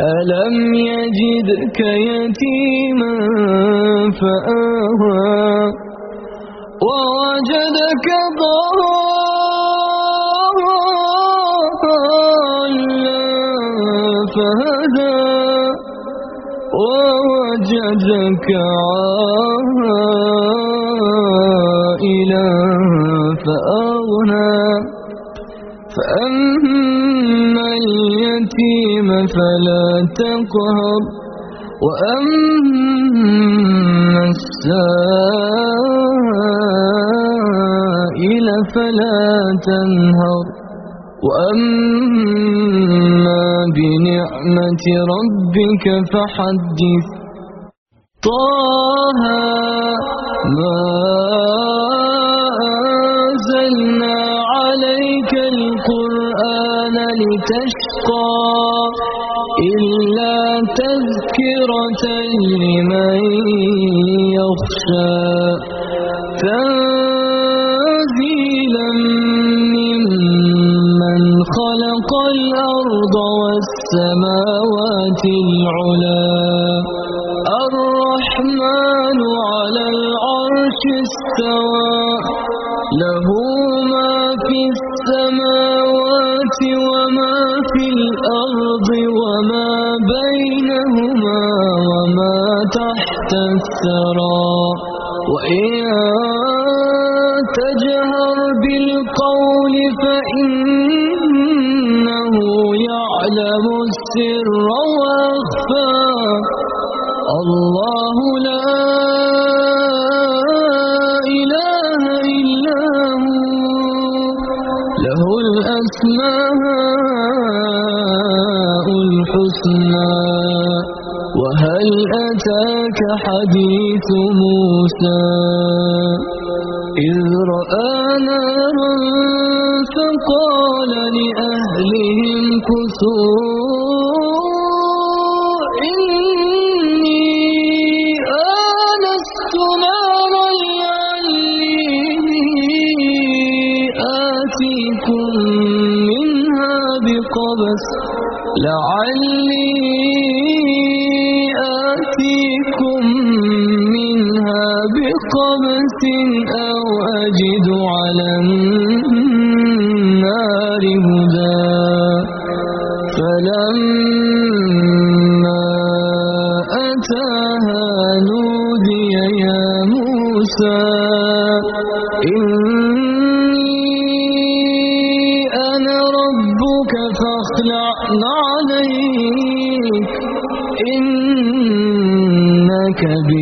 ألم يجدك يتيما فآوى ووجدك ضالا فهدى ووجدك عائلا فلا تقهر وأما السائل فلا تنهر وأما بنعمة ربك فحدث طه ما أنزلنا عليك القرآن لتشقى إلا تذكرة لمن يخشى تنزيلا ممن خلق الأرض والسماوات العلا الرحمن على العرش استوى له الأرض وما بينهما وما تحت الثرى. وإن تجهر بالقول فإنه يعلم السر وأخفى الله لا حديث موسى. إذ رأى نارا فقال لأهلهم كثوا إني آنست نارا لعلي آتيكم منها بقبس لعلي أو أجد على النار هدى. فلما أتاها نودي يا موسى إني أنا ربك فاخلع عليك إنك بالوادي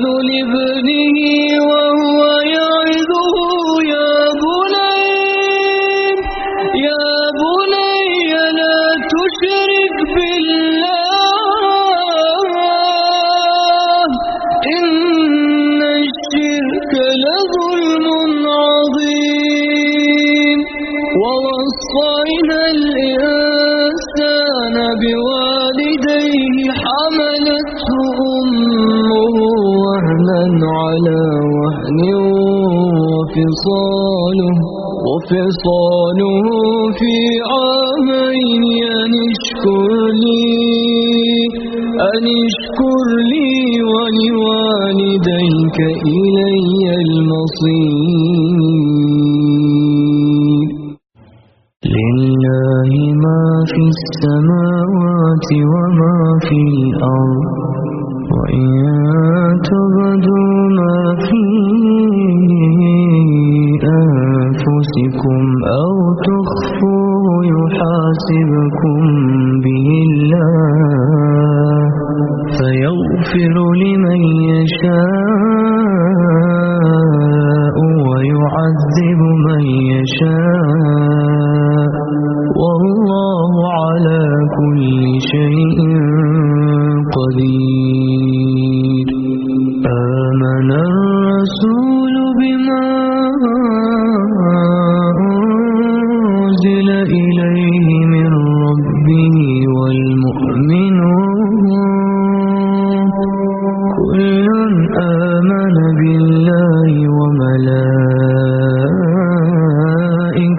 لابنه وهو يعظه يا بني يا بني لا تشرك بالله إن الشرك لظلم عظيم. ووصينا الإنسان بوالديه وفصاله وفصاله في عامين أن اشكر لي أن اشكر لي ولوالديك إلي المصير. لله ما في السماوات وما في الأرض وإن تبدو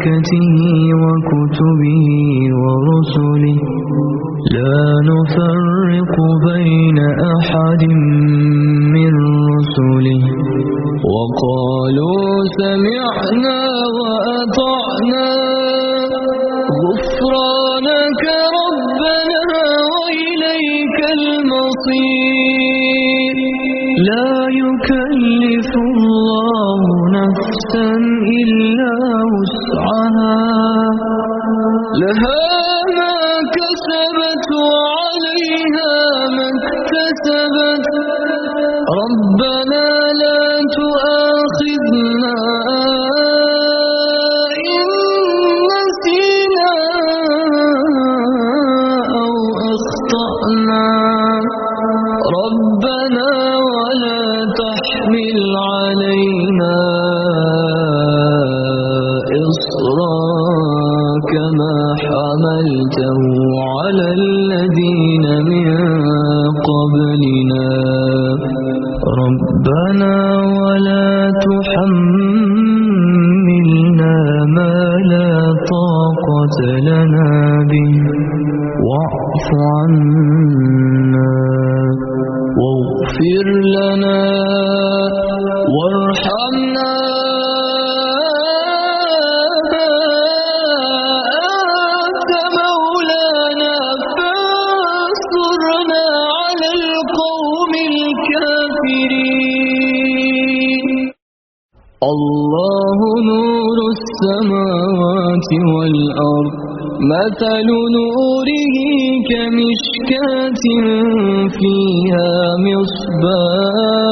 وملائكته وكتبه ورسله. لا نفرق بين أحد من رسله. وقالوا سمعنا وأطعنا. غفرانك ربنا وإليك المصير. لا يكلف الله نفسا إلا كسبت وعليها ما اكتسبت. ربنا لا تؤاخذنا إن نسينا أو أخطأنا. ربنا ربنا ولا تحملنا ما لا طاقة لنا به. واعف عنا واغفر لنا وارحمنا الله نور السماوات والأرض مثل نوره كمشكاة فيها مصباح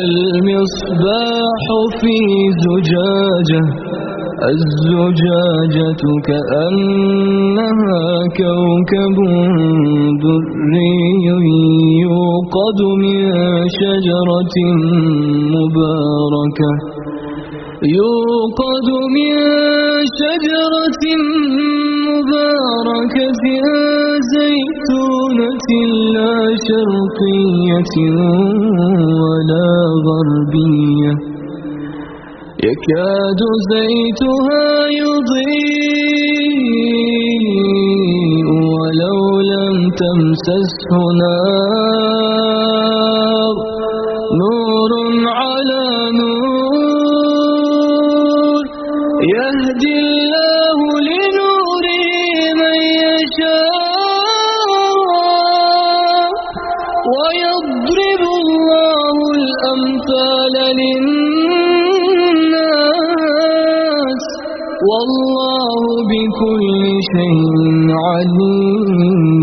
المصباح في زجاجة الزجاجة كأنها كوكب دري يوقد من شجرة مباركة. يوقد من شجرة مباركة زيتونة لا شرقية ولا غربية. يكاد زيتها يضيء ولو لم تمسسه نار. الأمثال للناس والله بكل شيء عليم.